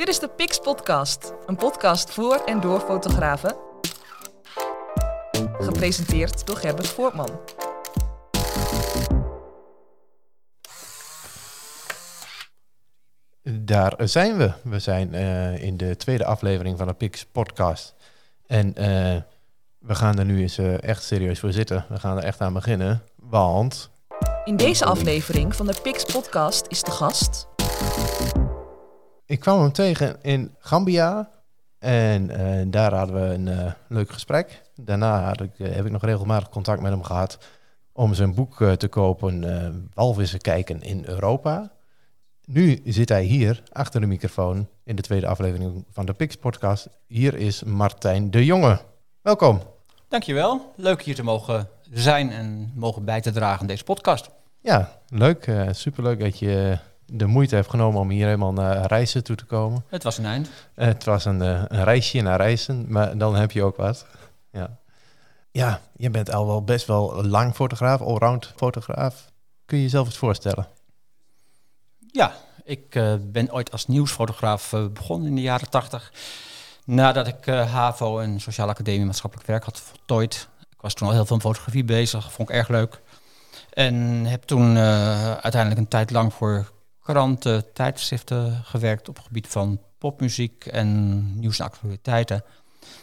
Dit is de Pix Podcast, een podcast voor en door fotografen. Gepresenteerd door Gerbert Voortman. Daar zijn we. We zijn uh, in de tweede aflevering van de Pix Podcast. En uh, we gaan er nu eens uh, echt serieus voor zitten. We gaan er echt aan beginnen, want... In deze aflevering van de Pix Podcast is de gast... Ik kwam hem tegen in Gambia en uh, daar hadden we een uh, leuk gesprek. Daarna had ik, uh, heb ik nog regelmatig contact met hem gehad om zijn boek te kopen, Walvissen kijken in Europa. Nu zit hij hier achter de microfoon in de tweede aflevering van de Pix podcast. Hier is Martijn de Jonge. Welkom. Dankjewel. Leuk hier te mogen zijn en mogen bij te dragen aan deze podcast. Ja, leuk. superleuk dat je de moeite heeft genomen om hier helemaal naar reizen toe te komen. Het was een eind. Het was een, uh, een, reisje naar reizen, maar dan heb je ook wat. Ja. ja, je bent al wel best wel lang fotograaf, allround fotograaf. Kun je jezelf eens voorstellen? Ja, ik uh, ben ooit als nieuwsfotograaf begonnen in de jaren tachtig. Nadat ik HAVO en Sociale Academie Maatschappelijk Werk had voltooid. Ik was toen al heel veel met fotografie bezig, vond ik erg leuk. En heb toen uiteindelijk een tijd lang voor kranten, tijdschriften gewerkt op het gebied van popmuziek en nieuws en actualiteiten.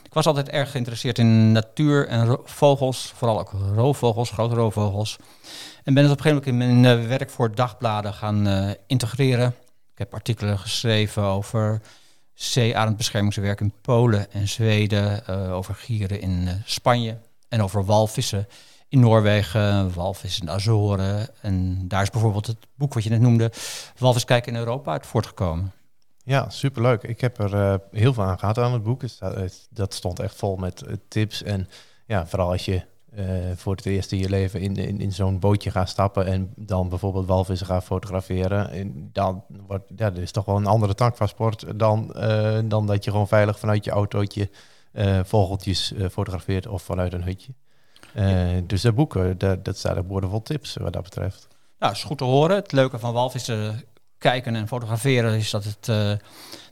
Ik was altijd erg geïnteresseerd in natuur en vogels, vooral ook roofvogels, grote roofvogels. En ben het op een gegeven moment in mijn werk voor dagbladen gaan uh, integreren. Ik heb artikelen geschreven over zeearendbeschermingswerk in Polen en Zweden, uh, over gieren in Spanje en over walvissen in Noorwegen, walvis in de Azoren. En daar is bijvoorbeeld het boek wat je net noemde, Walvis kijken in Europa, uit voortgekomen. Ja, superleuk. Ik heb er uh, heel veel aan gehad aan het boek. Dat stond echt vol met uh, tips. En ja, vooral als je uh, voor het eerst in je leven in, in, in zo'n bootje gaat stappen en dan bijvoorbeeld walvissen gaat fotograferen. En dan wordt, ja, dat is toch wel een andere tak van sport dan, dan dat je gewoon veilig vanuit je autootje vogeltjes fotografeert of vanuit een hutje. Uh, dus dat boek, dat, dat staat ook boordevol tips wat dat betreft. Nou, is goed te horen. Het leuke van walvissen kijken en fotograferen is dat het uh,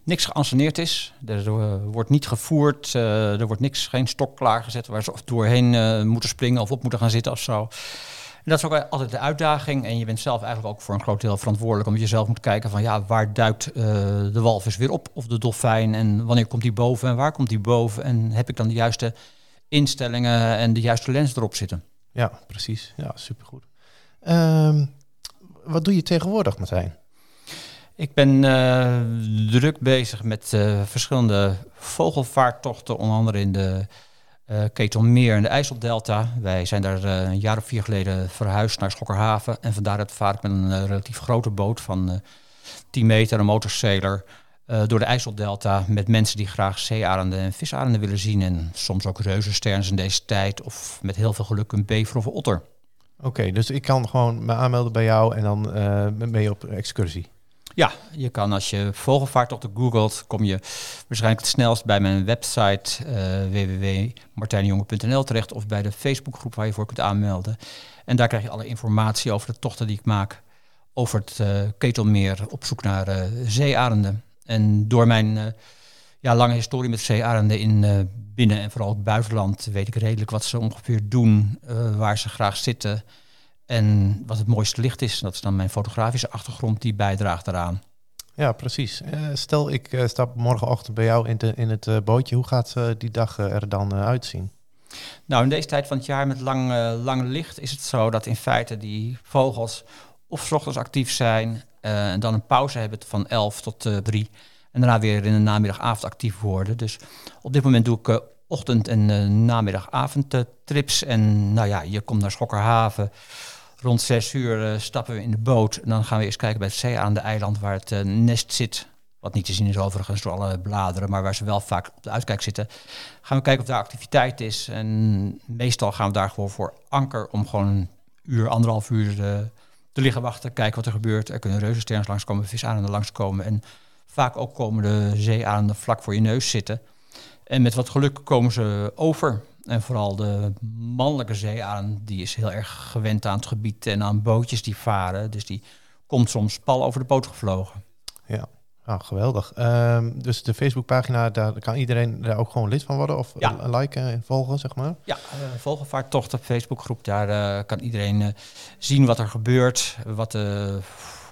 niks geanceneerd is. Er wordt niet gevoerd, er wordt niks, geen stok klaargezet waar ze doorheen moeten springen of op moeten gaan zitten of zo. En dat is ook altijd de uitdaging. En je bent zelf eigenlijk ook voor een groot deel verantwoordelijk. Omdat je zelf moet kijken van ja, waar duikt de walvis weer op? Of de dolfijn? En wanneer komt die boven? En waar komt die boven? En heb ik dan de juiste instellingen en de juiste lens erop zitten. Ja, precies. Ja, supergoed. Um, wat doe je tegenwoordig, Martijn? Ik ben uh, druk bezig met uh, verschillende vogelvaarttochten, onder andere in de uh, Ketelmeer en de IJsseldelta. Wij zijn daar een jaar of vier geleden verhuisd naar Schokkerhaven. En vandaar dat vaar ik met een relatief grote boot van 10 meter, een motorsailor, uh, door de IJsseldelta met mensen die graag zeearenden en visarenden willen zien. En soms ook reuzensterns in deze tijd. Of met heel veel geluk een bever of een otter. Oké, okay, dus ik kan gewoon me aanmelden bij jou en dan uh, mee op excursie. Ja, je kan als je vogelvaarttochten googelt, kom je waarschijnlijk het snelst bij mijn website uh, www.martijnjonge.nl terecht of bij de Facebookgroep waar je voor kunt aanmelden. En daar krijg je alle informatie over de tochten die ik maak over het uh, Ketelmeer op zoek naar uh, zeearenden. En door mijn uh, ja, lange historie met zeearenden in uh, binnen- en vooral het buitenland weet ik redelijk wat ze ongeveer doen, uh, waar ze graag zitten en wat het mooiste licht is. Dat is dan mijn fotografische achtergrond die bijdraagt daaraan. Ja, precies. stel, ik stap morgenochtend bij jou in, de, in het bootje. Hoe gaat die dag er dan uitzien? Nou, in deze tijd van het jaar met lang, lang licht is het zo dat in feite die vogels of s ochtends actief zijn en dan een pauze hebben van 11 tot uh, 3. En daarna weer in de namiddagavond actief worden. Dus op dit moment doe ik uh, ochtend- en uh, namiddagavondtrips. en nou ja, je komt naar Schokkerhaven. Rond 6 uur stappen we in de boot. En dan gaan we eerst kijken bij het zee aan de eiland waar het nest zit. Wat niet te zien is overigens door alle bladeren, maar waar ze wel vaak op de uitkijk zitten. Gaan we kijken of daar activiteit is. En meestal gaan we daar gewoon voor anker om gewoon een uur, anderhalf uur te liggen wachten, kijken wat er gebeurt. Er kunnen reuzensterns langskomen, visarenden langskomen. En vaak ook komen de zeearenden vlak voor je neus zitten. En met wat geluk komen ze over. En vooral de mannelijke zeearend, die is heel erg gewend aan het gebied en aan bootjes die varen. Dus die komt soms pal over de boot gevlogen. Ja, Ah, geweldig. Ehm, dus de Facebookpagina, daar kan iedereen daar ook gewoon lid van worden of Ja. li- liken en volgen, zeg maar. Ja, uh, Vogelvaarttocht op Facebookgroep. Daar eh, kan iedereen eh, zien wat er gebeurt, wat de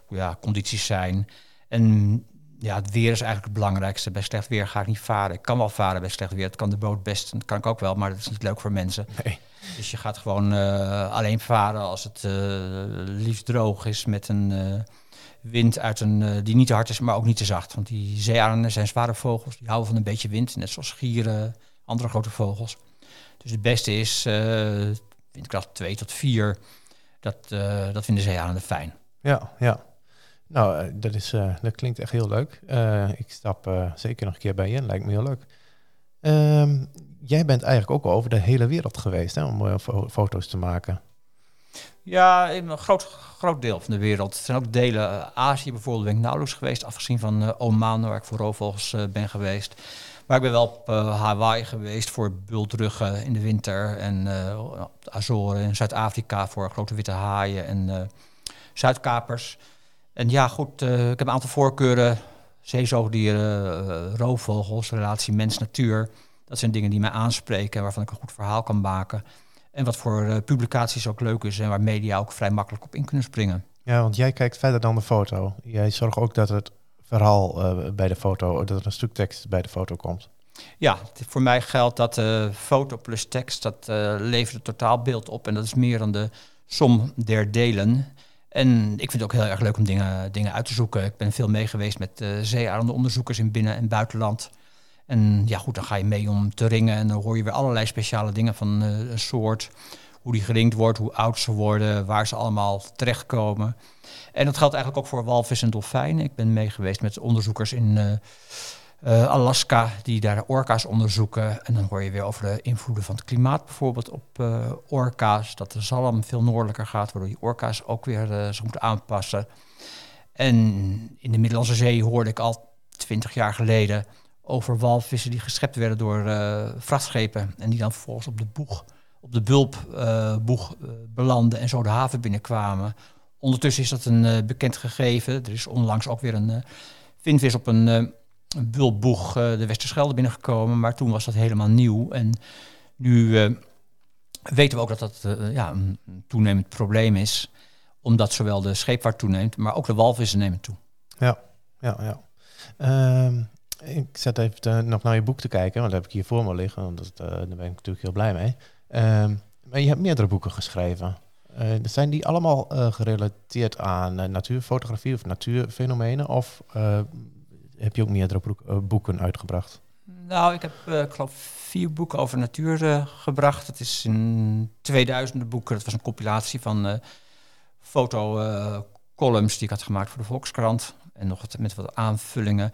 ja, condities zijn. En ja, het weer is eigenlijk het belangrijkste. Bij slecht weer ga ik niet varen. Ik kan wel varen bij slecht weer. Dat kan de boot best. Dat kan ik ook wel, maar dat is niet leuk voor mensen. Nee. Dus je gaat gewoon eh, alleen varen als het eh, liefst droog is met een eh, wind uit een, die niet te hard is, maar ook niet te zacht. Want die zeearenden zijn zware vogels. Die houden van een beetje wind, net zoals gieren, andere grote vogels. Dus het beste is windkracht 2 tot 4. Dat, dat vinden zeearenden fijn. Ja, ja. Nou, eh, dat, is, eh, dat klinkt echt heel leuk. Eh, ik stap zeker nog een keer bij je in, lijkt me heel leuk. Ehm, jij bent eigenlijk ook over de hele wereld geweest hè, om fo- foto's te maken. Ja, in een groot, groot deel van de wereld. Er zijn ook delen, Azië bijvoorbeeld, ben ik nauwelijks geweest. Afgezien van Oman, waar ik voor roofvogels ben geweest. Maar ik ben wel op eh, Hawaii geweest voor bultruggen in de winter. En de Azoren in Zuid-Afrika voor grote witte haaien en zuidkapers. En ja, goed, eh, ik heb een aantal voorkeuren. Zeezoogdieren, eh, roofvogels, relatie mens-natuur. Dat zijn dingen die mij aanspreken en waarvan ik een goed verhaal kan maken. En wat voor eh, publicaties ook leuk is en waar media ook vrij makkelijk op in kunnen springen. Ja, want jij kijkt verder dan de foto. Jij zorgt ook dat het verhaal bij de foto, dat er een stuk tekst bij de foto komt. Ja, voor mij geldt dat foto plus tekst, dat levert het totaalbeeld op. En dat is meer dan de som der delen. En ik vind het ook heel erg leuk om dingen, dingen uit te zoeken. Ik ben veel mee geweest met uh, zeearendenonderzoekers in binnen- en buitenland. En ja, goed, dan ga je mee om te ringen en dan hoor je weer allerlei speciale dingen van eh, een soort. Hoe die geringd wordt, hoe oud ze worden, waar ze allemaal terechtkomen. En dat geldt eigenlijk ook voor walvis en dolfijnen. Ik ben mee geweest met onderzoekers in eh, eh, Alaska die daar orka's onderzoeken. En dan hoor je weer over de invloeden van het klimaat bijvoorbeeld op eh, orka's. Dat de zalm veel noordelijker gaat, waardoor die orka's ook weer eh, zich moeten aanpassen. En in de Middellandse Zee hoorde ik al twintig jaar geleden over walvissen die geschept werden door uh, vrachtschepen. En die dan vervolgens op de boeg, op de bulpboeg uh, belanden en zo de haven binnenkwamen. Ondertussen is dat een uh, bekend gegeven. Er is onlangs ook weer een uh, vindvis op een, een bulpboeg de Westerschelde binnengekomen. Maar toen was dat helemaal nieuw. En nu uh, weten we ook dat dat uh, ja, een toenemend probleem is. Omdat zowel de scheepvaart toeneemt, maar ook de walvissen nemen toe. Ja, ja, ja. Um, ik zet even nog naar je boek te kijken, want dat heb ik hier voor me liggen. Want dat, daar ben ik natuurlijk heel blij mee. Um, maar je hebt meerdere boeken geschreven. Zijn die allemaal gerelateerd aan natuurfotografie of natuurfenomenen? Of heb je ook meerdere boek, boeken uitgebracht? Nou, ik heb, ik geloof, vier boeken over natuur gebracht. Het is in 2000 boeken. Dat was een compilatie van fotocolumns die ik had gemaakt voor de Volkskrant. En nog wat, met wat aanvullingen.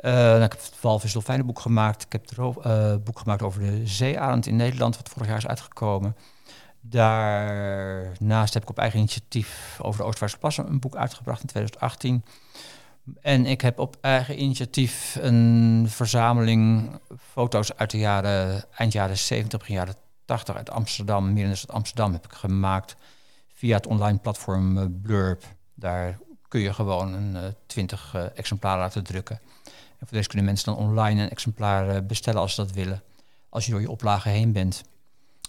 Uh, ik heb het Walvis Dolfijnenboek gemaakt. Ik heb uh, boek gemaakt over de zeearend in Nederland, wat vorig jaar is uitgekomen. Daarnaast heb ik op eigen initiatief over de Oostvaartse plassen een boek uitgebracht in 2018. En ik heb op eigen initiatief een verzameling foto's uit de jaren, eind jaren 70, begin jaren 80 uit Amsterdam, meer in Amsterdam, heb ik gemaakt via het online platform uh, Blurb. Daar kun je gewoon een uh, 20 uh, exemplaren laten drukken. En voor deze kunnen mensen dan online een exemplaar bestellen als ze dat willen. Als je door je oplagen heen bent.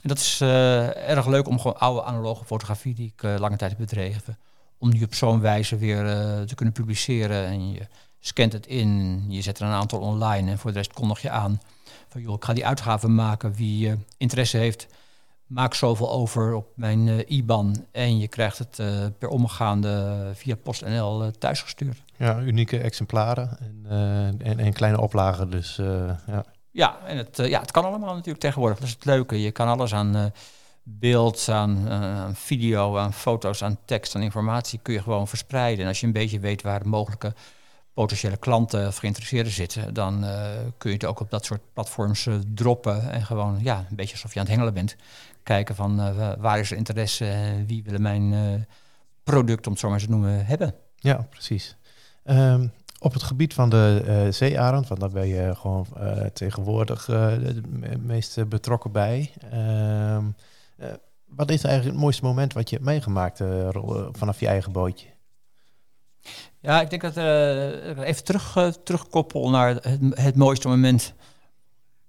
En dat is erg leuk om gewoon oude analoge fotografie die ik lange tijd heb bedreven. Om die op zo'n wijze weer uh, te kunnen publiceren. En je scant het in, je zet er een aantal online. En voor de rest kondig je aan van joh, ik ga die uitgave maken. Wie uh, interesse heeft, maak zoveel over op mijn uh, IBAN. En je krijgt het per omgaande via PostNL thuisgestuurd. Ja, unieke exemplaren en, en, en kleine oplagen. Dus ja. Ja, en het, ja, het kan allemaal natuurlijk tegenwoordig. Dat is het leuke. Je kan alles aan beeld, aan, uh, aan, video, aan foto's, aan tekst, aan informatie kun je gewoon verspreiden. En als je een beetje weet waar mogelijke potentiële klanten of geïnteresseerden zitten, dan uh, kun je het ook op dat soort platforms uh, droppen en gewoon ja, een beetje alsof je aan het hengelen bent. Kijken van waar is er interesse wie willen mijn product, om het zo maar te noemen, hebben. Ja, precies. Um, op het gebied van de zeearend, want daar ben je gewoon tegenwoordig het meest betrokken bij. Uh, wat is eigenlijk het mooiste moment wat je hebt meegemaakt vanaf je eigen bootje? Ja, ik denk dat uh, even terug, uh, terugkoppel naar het, het mooiste moment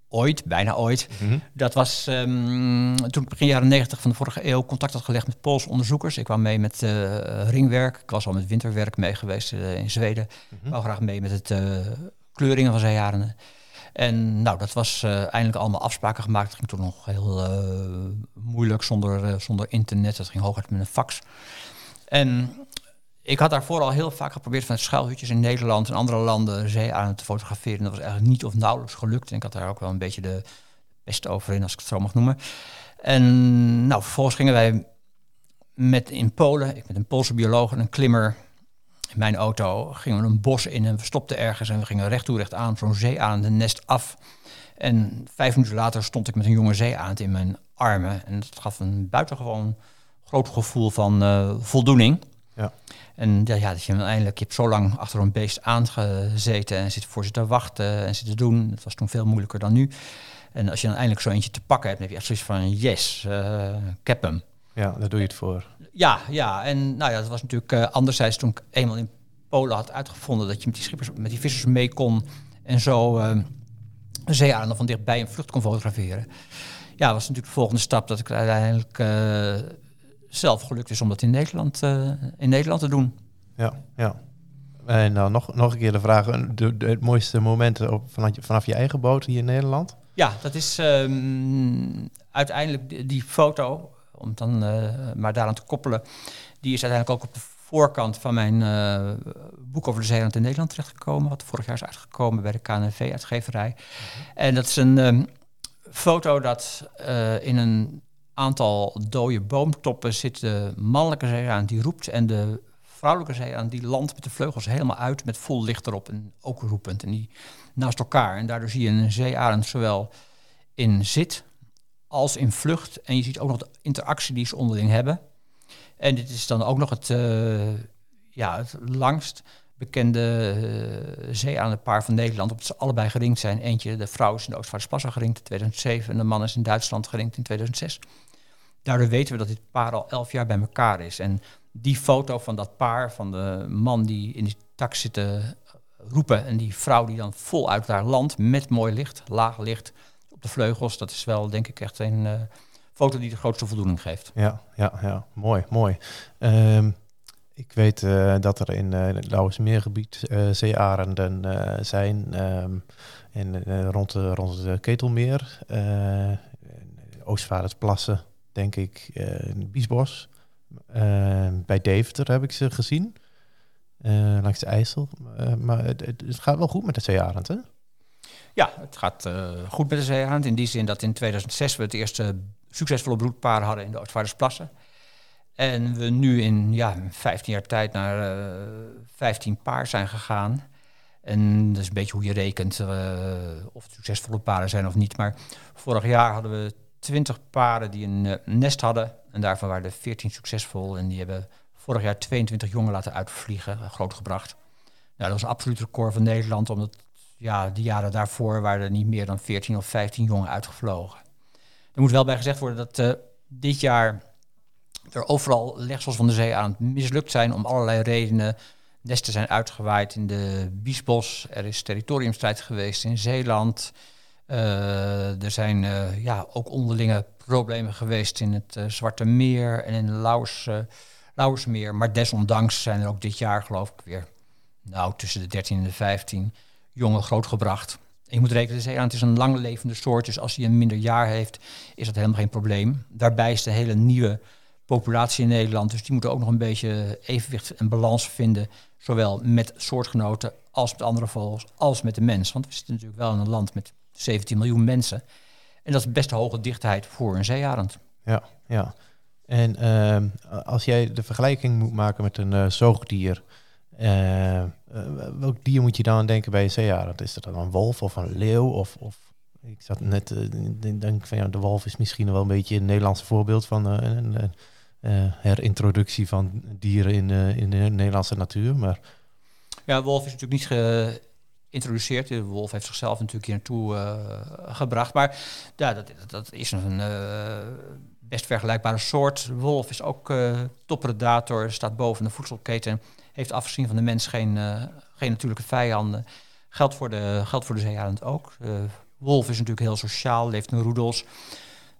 ooit, bijna ooit. Mhm. Dat was um, toen ik begin jaren 90 van de vorige eeuw contact had gelegd met Poolse onderzoekers. Ik kwam mee met uh, ringwerk. Ik was al met winterwerk mee geweest in Zweden. Ik wou graag mee met het kleuringen van zeearenden. En nou, dat was eindelijk allemaal afspraken gemaakt. Het ging toen nog heel moeilijk zonder, zonder internet. Dat ging hooguit met een fax. En ik had daarvoor al heel vaak geprobeerd van schuilhutjes in Nederland en andere landen zeearenden te fotograferen. Dat was eigenlijk niet of nauwelijks gelukt. En ik had daar ook wel een beetje de beste over in, als ik het zo mag noemen. En nou, vervolgens gingen wij met in Polen, ik met een Poolse bioloog en een klimmer in mijn auto, gingen we een bos in en we stopten ergens en we gingen recht toe recht aan zo'n zeearendennest af. En vijf minuten later stond ik met een jonge zeearend in mijn armen. En dat gaf een buitengewoon groot gevoel van uh, voldoening. Ja. En ja, ja, dat je uiteindelijk, je hebt zo lang achter een beest aangezeten en zit voor ze te wachten en zitten doen. Dat was toen veel moeilijker dan nu. En als je dan eindelijk zo eentje te pakken hebt, dan heb je echt zoiets van yes, uh, ik heb hem. Ja, daar doe je het voor. Ja, ja. En nou ja, dat was natuurlijk uh, anderzijds toen ik eenmaal in Polen had uitgevonden dat je met die schippers, met die vissers mee kon en zo uh, zeearenden van dichtbij een vlucht kon fotograferen. Ja, was natuurlijk de volgende stap dat ik uiteindelijk zelf gelukt is om dat in Nederland, uh, in Nederland te doen. Ja, ja. En nou, nog, nog een keer de vraag, de, de, het mooiste moment op, vanaf, vanaf je eigen boot hier in Nederland? Ja, dat is um, uiteindelijk die, die, foto, om het dan uh, maar daaraan te koppelen, die is uiteindelijk ook op de voorkant van mijn uh, boek over de zeeland in Nederland terechtgekomen, wat vorig jaar is uitgekomen bij de KNV-uitgeverij. En dat is een um, foto dat in een aantal dode boomtoppen zit de mannelijke zeearend die roept en de vrouwelijke zeearend die landt met de vleugels helemaal uit met vol licht erop en ook roepend. En die naast elkaar. En daardoor zie je een zeearend zowel in zit als in vlucht. En je ziet ook nog de interactie die ze onderling hebben. En dit is dan ook nog het, uh, ja, het langst bekende uh, paar van Nederland, omdat ze allebei geringd zijn. Eentje, de vrouw is in de Oostvaardersplassen geringd in 2007 en de man is in Duitsland geringd in 2006. Daardoor weten we dat dit paar al elf jaar bij elkaar is. En die foto van dat paar, van de man die in die tak zit te roepen en die vrouw die dan voluit daar landt met mooi licht, laag licht de vleugels, dat is wel denk ik echt een uh, foto die de grootste voldoening geeft. Ja, ja, ja. mooi, mooi. Um, ik weet uh, dat er in uh, het Lauwersmeergebied uh, zeearenden zijn en rond, de, rond het Ketelmeer, Oostvaardersplassen denk ik, Biesbos. Uh, bij Deventer heb ik ze gezien. Langs de IJssel. maar het, het, gaat wel goed met de zeearend, hè? Ja, het gaat goed met de zeearend. In die zin dat in 2006 we het eerste succesvolle broedpaar hadden in de Oostvaardersplassen. En we nu in ja, 15 jaar tijd naar uh, 15 paar zijn gegaan. En dat is een beetje hoe je rekent uh, of het succesvolle paren zijn of niet. Maar vorig jaar hadden we 20 paren die een nest hadden. En daarvan waren er 14 succesvol. En die hebben vorig jaar 22 jongen laten uitvliegen, grootgebracht. Nou, dat was een absoluut record van Nederland, omdat ja, de jaren daarvoor waren er niet meer dan 14 of 15 jongen uitgevlogen. Er moet wel bij gezegd worden dat uh, dit jaar er overal legsels van de zee aan het mislukt zijn om allerlei redenen. Nesten zijn uitgewaaid in de Biesbos. Er is territoriumstrijd geweest in Zeeland. Uh, er zijn uh, ja, ook onderlinge problemen geweest in het Zwarte Meer en in het Lauwers, Lauwersmeer. Maar desondanks zijn er ook dit jaar, geloof ik, weer nou, tussen de 13 en de 15 jongen grootgebracht. En je moet rekenen, zeearend is een langlevende soort, dus als hij een minder jaar heeft, is dat helemaal geen probleem. Daarbij is de hele nieuwe populatie in Nederland, dus die moeten ook nog een beetje evenwicht en balans vinden, zowel met soortgenoten als met andere vogels, als met de mens. Want we zitten natuurlijk wel in een land met 17 miljoen mensen. En dat is best een hoge dichtheid voor een zeearend. Ja, ja. En ehm, als jij de vergelijking moet maken met een uh, zoogdier, uh, welk dier moet je dan denken bij een zeearend? Is dat dan een wolf of een leeuw? Of, of ik zat net, denk van ja, de wolf is misschien wel een beetje een Nederlands voorbeeld van een herintroductie van dieren in, in de Nederlandse natuur. Maar ja, wolf is natuurlijk niet ge geïntroduceerd. De wolf heeft zichzelf natuurlijk hier naartoe gebracht. Maar ja, dat, dat is een best vergelijkbare soort. Wolf is ook toppredator, staat boven de voedselketen. Heeft afgezien van de mens geen, uh, geen natuurlijke vijanden. Geldt voor de, geldt voor de zeearend ook. De wolf is natuurlijk heel sociaal, leeft in roedels.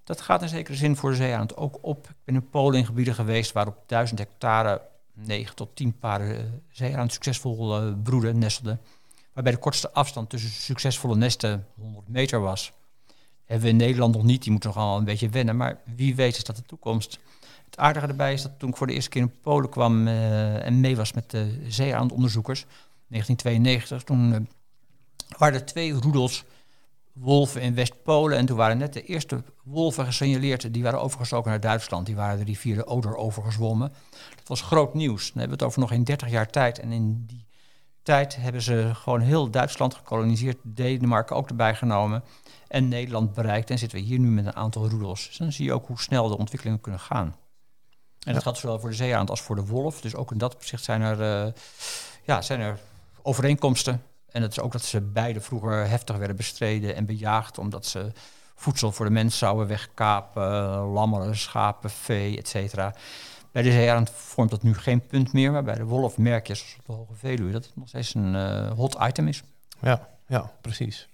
Dat gaat in zekere zin voor de zeearend ook op. Ik ben in Polen in gebieden geweest waar op duizend hectare 9 tot 10 paren zeearend succesvol broeden, nestelden. Waarbij de kortste afstand tussen succesvolle nesten 100 meter was. Hebben we in Nederland nog niet, die moeten nog al een beetje wennen. Maar wie weet is dat de toekomst. Aardige erbij is dat toen ik voor de eerste keer in Polen kwam uh, en mee was met de zeearendonderzoekers, 1992, toen uh, waren er twee roedels wolven in West-Polen. En toen waren net de eerste wolven gesignaleerd. Die waren overgestoken naar Duitsland. Die waren de rivier de Oder overgezwommen. Dat was groot nieuws. Dan hebben we het over nog in 30 jaar tijd. En in die tijd hebben ze gewoon heel Duitsland gekoloniseerd. Denemarken ook erbij genomen. En Nederland bereikt. En zitten we hier nu met een aantal roedels. Dus dan zie je ook hoe snel de ontwikkelingen kunnen gaan. En dat geldt zowel voor de zeearend als voor de wolf. Dus ook in dat opzicht zijn er, uh, ja, zijn er overeenkomsten. En dat is ook dat ze beide vroeger heftig werden bestreden en bejaagd, omdat ze voedsel voor de mens zouden wegkapen, lammeren, schapen, vee, et cetera. Bij de zeearend vormt dat nu geen punt meer, maar bij de wolf merk je, zoals op de Hoge Veluwe, dat het nog steeds een uh, hot item is. Ja, ja, precies.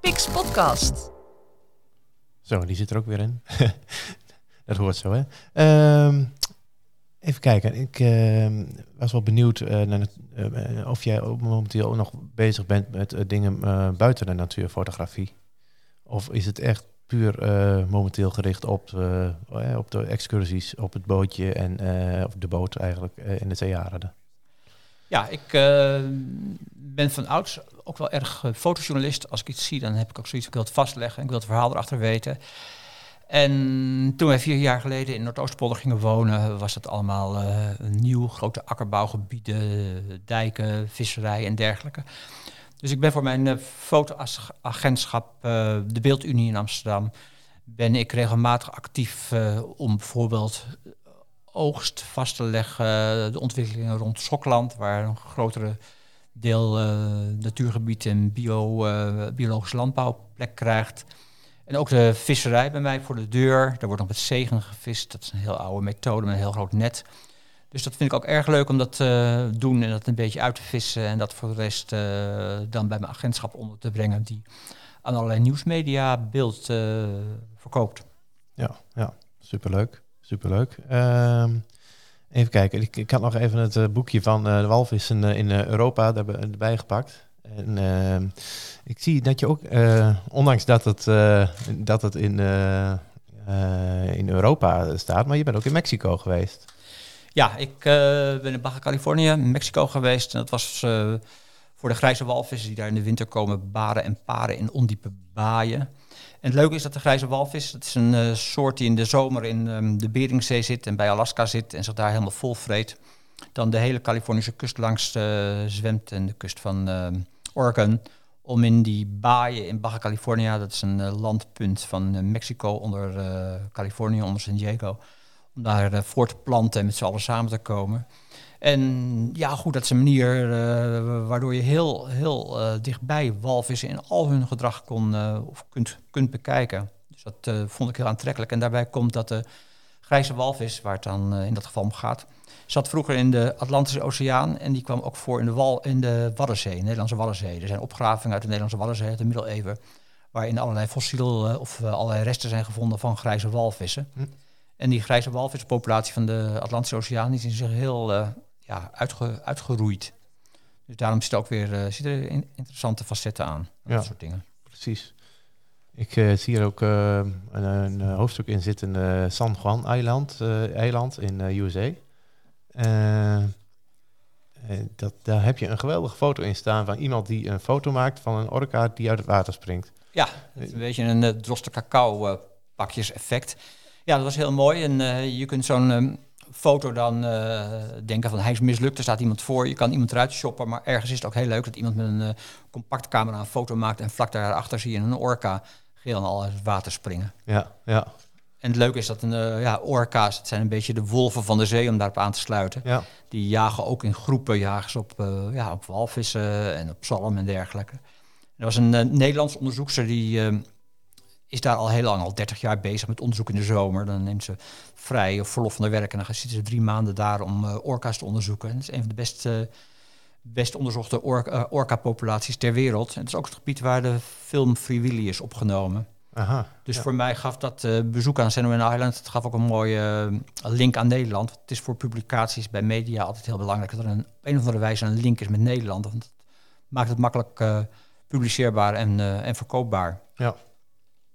Pix Podcast. Zo, die zit er ook weer in. dat hoort zo, hè? Um, Even kijken, ik uh, was wel benieuwd uh, naar uh, of jij momenteel ook nog bezig bent met dingen buiten de natuurfotografie. Of is het echt puur momenteel gericht op, op de excursies, op het bootje en op de boot eigenlijk in de zeearenden? Ja, ik ben van ouds ook wel erg fotojournalist. Als ik iets zie, dan heb ik ook zoiets, ik wil het vastleggen, ik wil het verhaal erachter weten. En toen wij vier jaar geleden in Noordoostpolder gingen wonen, was het allemaal uh, nieuw, grote akkerbouwgebieden, dijken, visserij en dergelijke. Dus ik ben voor mijn uh, fotoagentschap, uh, de Beeldunie in Amsterdam, ben ik regelmatig actief om bijvoorbeeld oogst vast te leggen, de ontwikkelingen rond Schokland, waar een grotere deel natuurgebied en bio, biologische landbouwplek krijgt. En ook de visserij bij mij voor de deur. Daar wordt nog met zegen gevist. Dat is een heel oude methode met een heel groot net. Dus dat vind ik ook erg leuk om dat te uh, doen en dat een beetje uit te vissen. En dat voor de rest uh, dan bij mijn agentschap onder te brengen. Die aan allerlei nieuwsmedia beeld uh, verkoopt. Ja, ja, superleuk. Superleuk. Um, even kijken. Ik, ik had nog even het eh, boekje van de walvissen in Europa erbij gepakt. En ehm, ik zie dat je ook, uh, ondanks dat het, uh, dat het in, in Europa staat, maar je bent ook in Mexico geweest. Ja, ik ben in Baja Californië, Mexico geweest. En dat was voor de grijze walvissen die daar in de winter komen baren en paren in ondiepe baaien. En het leuke is dat de grijze walvis, dat is een soort die in de zomer in um, de Beringzee zit en bij Alaska zit en zich daar helemaal vol vreet. Dan de hele Californische kust langs zwemt en de kust van ehm, Oregon om in die baaien in Baja California, dat is een uh, landpunt van Mexico onder Californië, onder San Diego, om daar voor te planten en met z'n allen samen te komen. En ja, goed, dat is een manier waardoor je heel, heel dichtbij walvissen in al hun gedrag kon, of kunt, kunt bekijken. Dus dat vond ik heel aantrekkelijk. En daarbij komt dat de grijze walvis, waar het dan in dat geval om gaat, zat vroeger in de Atlantische Oceaan en die kwam ook voor in de, Wal, in de Waddenzee, de Nederlandse Waddenzee. Er zijn opgravingen uit de Nederlandse Waddenzee uit de middeleeuwen, waarin allerlei fossielen eh, of uh, allerlei resten zijn gevonden van grijze walvissen. Hm. En die grijze walvispopulatie van de Atlantische Oceaan is in zich heel uh, ja, uitge, uitgeroeid. Dus daarom zit er ook weer uh, zit er interessante facetten aan. Ja, dat soort dingen. Precies. Ik uh, zie er ook een, een, hoofdstuk in zitten, San Juan eiland, eiland in USA. Uh, dat, daar heb je een geweldige foto in staan van iemand die een foto maakt van een orka die uit het water springt. Ja, een beetje een uh, droste cacao uh, pakjes effect. Ja, dat was heel mooi. En je kunt zo'n um, foto dan denken van hij is mislukt, er staat iemand voor, je kan iemand eruit shoppen. Maar ergens is het ook heel leuk dat iemand met een compact camera een foto maakt en vlak daarachter zie je een orka geel al uit het water springen. Ja, ja. En het leuke is dat een, uh, ja, orka's, het zijn een beetje de wolven van de zee om daarop aan te sluiten. Ja. Die jagen ook in groepen, jagen ze op, uh, ja, op walvissen en op zalm en dergelijke. Er was een uh, Nederlands onderzoekster die is daar al heel lang, al 30 jaar bezig met onderzoek in de zomer. Dan neemt ze vrij of verlof van de werk en dan zitten ze drie maanden daar om orka's te onderzoeken. En dat is een van de best, best onderzochte or orka-populaties ter wereld. En het is ook het gebied waar de film Free Willy is opgenomen. Aha, dus voor mij gaf dat bezoek aan Sentinel Island, het gaf ook een mooie link aan Nederland. Het is voor publicaties bij media altijd heel belangrijk dat er een, op een of andere wijze een link is met Nederland. Want het maakt het makkelijk publiceerbaar en, en verkoopbaar. Ja.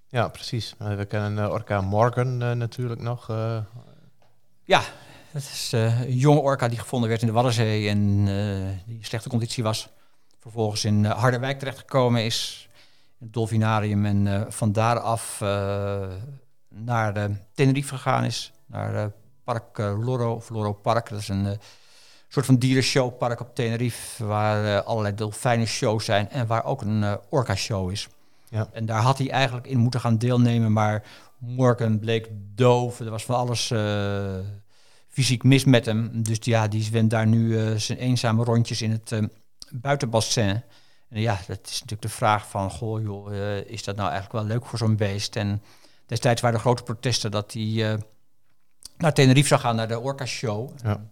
Ja, precies. we kennen Orca Morgan natuurlijk nog. Ja, dat is een jonge orka die gevonden werd in de Waddenzee en die in slechte conditie was. Vervolgens in Harderwijk terechtgekomen is, het dolfinarium en van daaraf naar de Tenerife gegaan is, naar Park Loro of Loro Park. Dat is een soort van dierenshowpark op Tenerife, waar allerlei dolfijnen shows zijn en waar ook een orka show is. Ja. En daar had hij eigenlijk in moeten gaan deelnemen, maar Morgan bleek doof. Er was van alles uh, fysiek mis met hem. Dus ja, die zwemt daar nu uh, zijn eenzame rondjes in het uh, buitenbassin. En ja, dat is natuurlijk de vraag van, goh joh, is dat nou eigenlijk wel leuk voor zo'n beest? En destijds waren er grote protesten dat hij naar Tenerife zou gaan, naar de Orca Show. Ja.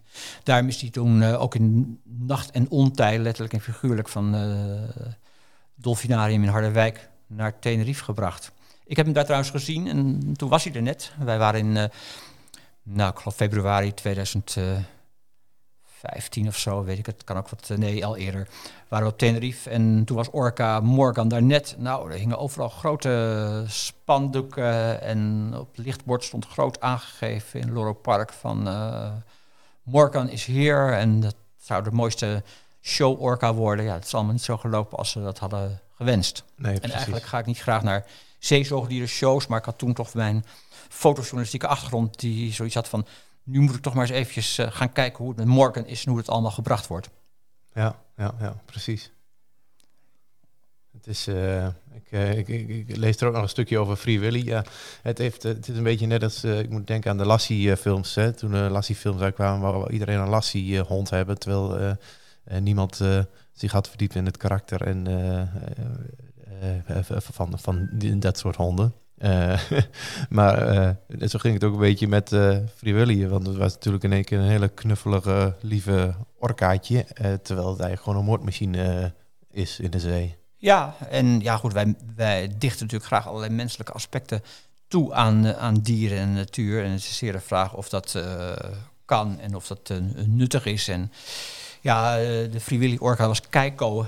Daarom is hij toen ook in nacht en ontij, letterlijk en figuurlijk, van Dolfinarium in Harderwijk naar Tenerife gebracht. Ik heb hem daar trouwens gezien en toen was hij er net. Wij waren in, uh, nou, ik geloof februari 2015 of zo, weet ik het. Kan ook wat, eh, nee, al eerder. Waren we op Tenerife en toen was Orca Morgan daar net. Nou, er hingen overal grote spandoeken en op het lichtbord stond groot aangegeven in Loro Park van uh, Morgan is hier en dat zou de mooiste show Orca worden. Ja, het is allemaal niet zo gelopen als ze dat hadden gewenst. Nee, en eigenlijk ga ik niet graag naar zeezoogdieren shows, maar ik had toen toch mijn fotojournalistieke achtergrond die zoiets had van nu moet ik toch maar eens eventjes uh, gaan kijken hoe het met Morgan is en hoe het allemaal gebracht wordt. Ja, ja, ja, precies. Het is, ik, uh, ik, ik, ik, lees er ook nog een stukje over Free Willy. Ja, het, heeft, het is een beetje net als, ik moet denken aan de Lassie-films. Toen de Lassie-films uitkwamen, waar iedereen een Lassie-hond hebben, terwijl niemand zich had verdiept in het karakter en, van, van dat soort honden. maar zo ging het ook een beetje met uh, Want het was natuurlijk in één keer een hele knuffelige, lieve orkaatje. terwijl het gewoon een moordmachine is in de zee. Ja, en ja goed, wij, wij dichten natuurlijk graag allerlei menselijke aspecten toe aan, aan dieren en natuur. En het is zeer de vraag of dat kan en of dat nuttig is. En ja, eh, de Free Orca was Keiko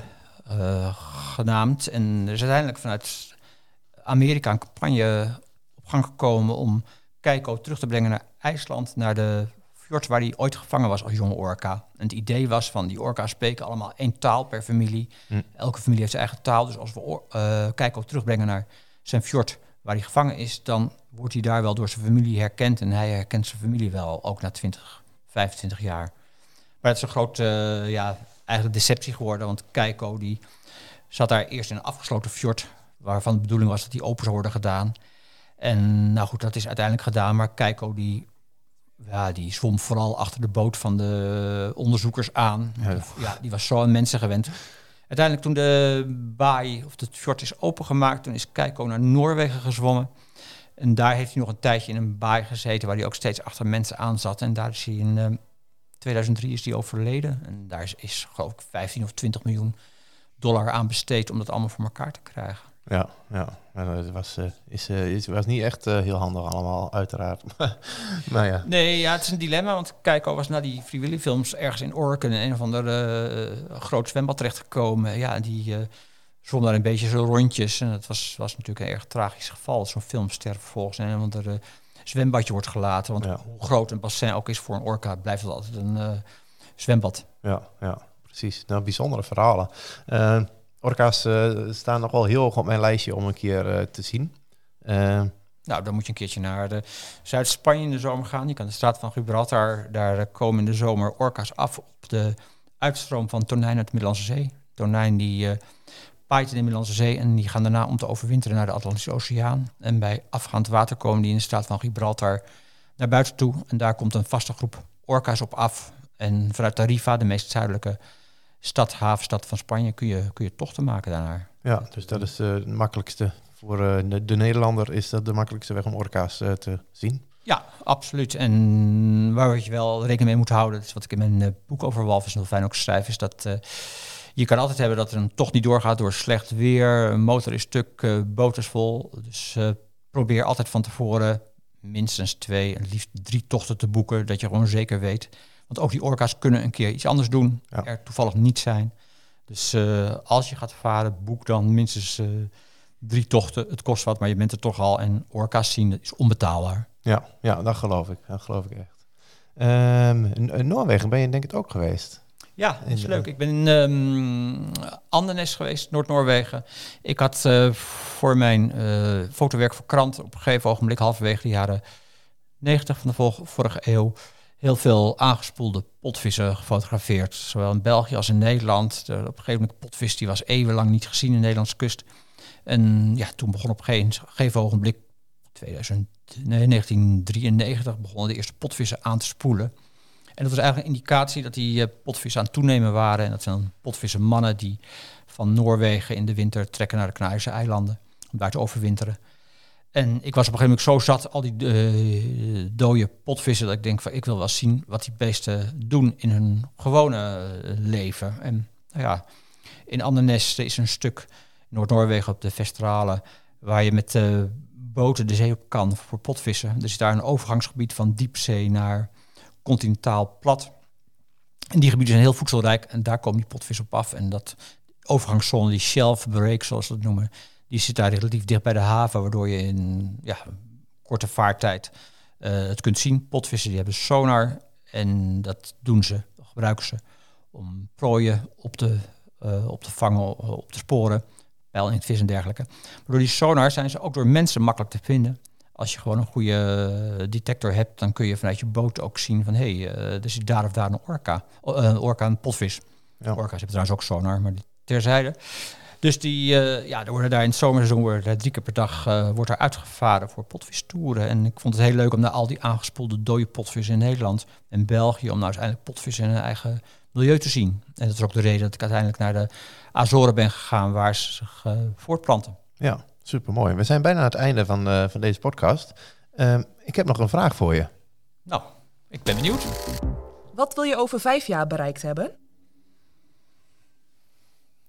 genaamd. En er is uiteindelijk vanuit Amerika een campagne op gang gekomen om Keiko terug te brengen naar IJsland, naar de fjord waar hij ooit gevangen was als jonge orka. En het idee was van die orka's spreken allemaal één taal per familie. Hm. Elke familie heeft zijn eigen taal. Dus als we uh, Keiko terugbrengen naar zijn fjord waar hij gevangen is, dan wordt hij daar wel door zijn familie herkend. En hij herkent zijn familie wel, ook na 20, 25 jaar. Maar het is een grote uh, ja, eigenlijk deceptie geworden. Want Keiko die zat daar eerst in een afgesloten fjord. Waarvan de bedoeling was dat die open zou worden gedaan. En nou goed, dat is uiteindelijk gedaan. Maar Keiko die, ja, die zwom vooral achter de boot van de onderzoekers aan. Ja, die was zo aan mensen gewend. Uiteindelijk toen de baai of het fjord is opengemaakt, toen is Keiko naar Noorwegen gezwommen. En daar heeft hij nog een tijdje in een baai gezeten waar hij ook steeds achter mensen aan zat. En daar is hij in uh, 2003 is die overleden. En daar is, is geloof ik 15 of 20 miljoen dollar aan besteed om dat allemaal voor elkaar te krijgen. Ja, ja. het was, uh, is, uh, is, was niet echt uh, heel handig allemaal, uiteraard. maar ja. Nee, ja, het is een dilemma. Want Keiko was na die Free films ergens in in een of ander groot zwembad terechtgekomen. Ja, die zwom daar een beetje zo rondjes. En dat was, was natuurlijk een erg tragisch geval. Zo'n filmster vervolgens en een of andere zwembadje wordt gelaten. Want hoe groot een bassin ook is voor een orka, blijft het altijd een uh, zwembad. Ja, ja, precies. Nou, bijzondere verhalen. Orka's uh, staan nog wel heel hoog op mijn lijstje om een keer te zien. nou, dan moet je een keertje naar Zuid-Spanje in de zomer gaan. Je kan de straat van Gibraltar, daar komen in de zomer orka's af op de uitstroom van tonijn uit de Middellandse Zee. Tonijn die paait in de Middellandse Zee en die gaan daarna om te overwinteren naar de Atlantische Oceaan. En bij afgaand water komen die in de staat van Gibraltar naar buiten toe. En daar komt een vaste groep orka's op af. En vanuit Tarifa, de meest zuidelijke stad, havenstad van Spanje, kun je, kun je tochten maken daarnaar. Ja, dus dat is de makkelijkste voor eh, de, de Nederlander is dat de makkelijkste weg om orka's eh, te zien. Ja, absoluut. En waar je wel rekening mee moet houden, dat is wat ik in mijn eh, boek over walvisdolfijn ook schrijf, is dat eh, je kan altijd hebben dat er een tocht niet doorgaat door slecht weer, een motor is stuk, eh boot is vol. Dus eh, probeer altijd van tevoren minstens twee liefst drie tochten te boeken, dat je gewoon zeker weet. Want ook die orka's kunnen een keer iets anders doen, Ja. er toevallig niet zijn. Dus eh, als je gaat varen, boek dan minstens eh, drie tochten. Het kost wat, maar je bent er toch al. En orka's zien, dat is onbetaalbaar. Ja, ja, dat geloof ik. Dat geloof ik echt. Ehm, in- Noorwegen ben je denk ik ook geweest. Ja, dat is leuk. Ik ben in ehm, Andenes geweest, Noord-Noorwegen. Ik had eh, voor mijn fotowerk voor krant op een gegeven ogenblik, halverwege de jaren 90 van de vorige eeuw, heel veel aangespoelde potvissen gefotografeerd. Zowel in België als in Nederland. De, op een gegeven moment potvis die was eeuwenlang niet gezien in de Nederlandse kust. En ja, toen begon op een gegeven, ogenblik, 2000, nee, 1993, begonnen de eerste potvissen aan te spoelen. En dat was eigenlijk een indicatie dat die eh, potvissen aan het toenemen waren. En dat zijn potvissen mannen die van Noorwegen in de winter trekken naar de Canarische eilanden. Om daar te overwinteren. En ik was op een gegeven moment zo zat, al die eh, dode potvissen, dat ik denk van ik wil wel zien wat die beesten doen in hun gewone eh, leven. En nou ja, in Andernes is een stuk Noord-Noorwegen op de Vestralen, waar je met eh, boten de zee op kan voor potvissen. Er is daar een overgangsgebied van diepzee naar continentaal plat. En die gebieden zijn heel voedselrijk en daar komen die potvis op af. En dat overgangszone, die shelf break zoals ze dat noemen, die zit daar relatief dicht bij de haven, waardoor je in ja, korte vaartijd eh, het kunt zien. Potvissen die hebben sonar en dat doen ze, gebruiken ze om prooien op te, eh, op te vangen, op te sporen, pijl in het vis en dergelijke. Maar door die sonar zijn ze ook door mensen makkelijk te vinden. Als je gewoon een goede eh, detector hebt, dan kun je vanuit je boot ook zien van hé, hey, er zit daar of daar een orka. Een orka, een potvis. Ja. Orka's hebben trouwens ook sonar, maar terzijde. Dus die, eh, ja, er worden daar in het zomerseizoen worden er drie keer per dag eh, wordt er uitgevaren voor potvistoeren. En ik vond het heel leuk om naar al die aangespoelde dode potvissen in Nederland en België, om nou eens eindelijk potvissen in hun eigen milieu te zien. En dat is ook de reden dat ik uiteindelijk naar de Azoren ben gegaan, waar ze zich eh, voortplanten. Ja, super mooi. We zijn bijna aan het einde van, eh, van deze podcast. Ehm, ik heb nog een vraag voor je. Nou, ik ben benieuwd. Wat wil je over vijf jaar bereikt hebben?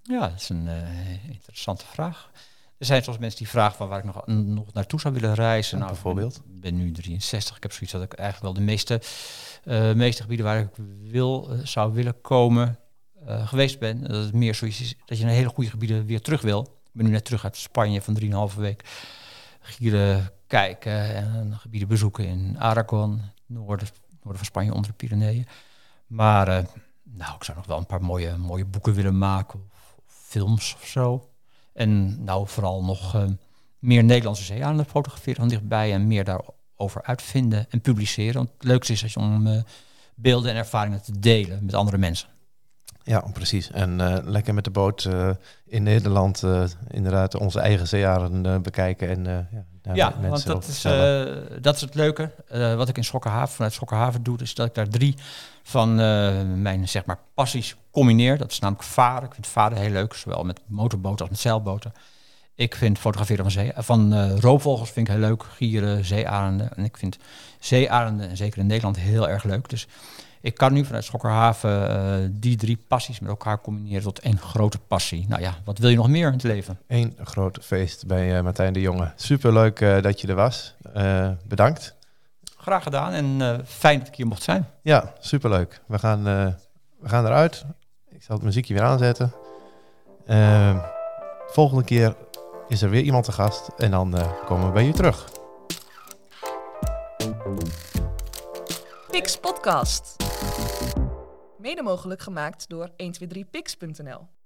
Ja, dat is een eh, interessante vraag. Er zijn soms mensen die vragen van waar ik nog, nog naartoe zou willen reizen. Ja, nou, bijvoorbeeld? Ik ben, nu 63. Ik heb zoiets dat ik eigenlijk wel de meeste, eh, meeste gebieden waar ik wil, eh, zou willen komen geweest ben. Dat het meer zoiets is dat je naar hele goede gebieden weer terug wil. Ik ben nu net terug uit Spanje van 3,5 week. Gieren kijken en gebieden bezoeken in Aragon, noorden, noorden van Spanje onder de Pyreneeën. Maar nou, ik zou nog wel een paar mooie, mooie boeken willen maken. Films of zo. En nou, vooral nog eh, meer Nederlandse zee aan het fotograferen van dichtbij. En meer daarover uitvinden en publiceren. Want het leukste is als je om eh, beelden en ervaringen te delen met andere mensen. Ja, precies. En eh, lekker met de boot in Nederland inderdaad onze eigen zeearen bekijken. En, ja, Ja, want dat is, dat is het leuke. Wat ik in Schokkerhaven, vanuit Schokkerhaven doe, is dat ik daar drie van mijn zeg maar, passies combineer. Dat is namelijk varen. Ik vind varen heel leuk, zowel met motorboten als met zeilboten. Ik vind fotograferen van, zee, van eh, roofvogels vind ik heel leuk. Gieren, zeearenden. En ik vind zeearenden, en zeker in Nederland, heel erg leuk. Dus ik kan nu vanuit Schokkerhaven eh, die drie passies met elkaar combineren tot één grote passie. Nou ja, wat wil je nog meer in het leven? Eén groot feest bij eh, Martijn de Jonge. Superleuk dat je er was. Bedankt. Graag gedaan en fijn dat ik hier mocht zijn. Ja, superleuk. We gaan, we gaan eruit. Ik zal het muziekje weer aanzetten. Ehm, volgende keer is er weer iemand te gast. En dan eh, komen we bij je terug. Pix Podcast. Mede mogelijk gemaakt door 123pix.nl.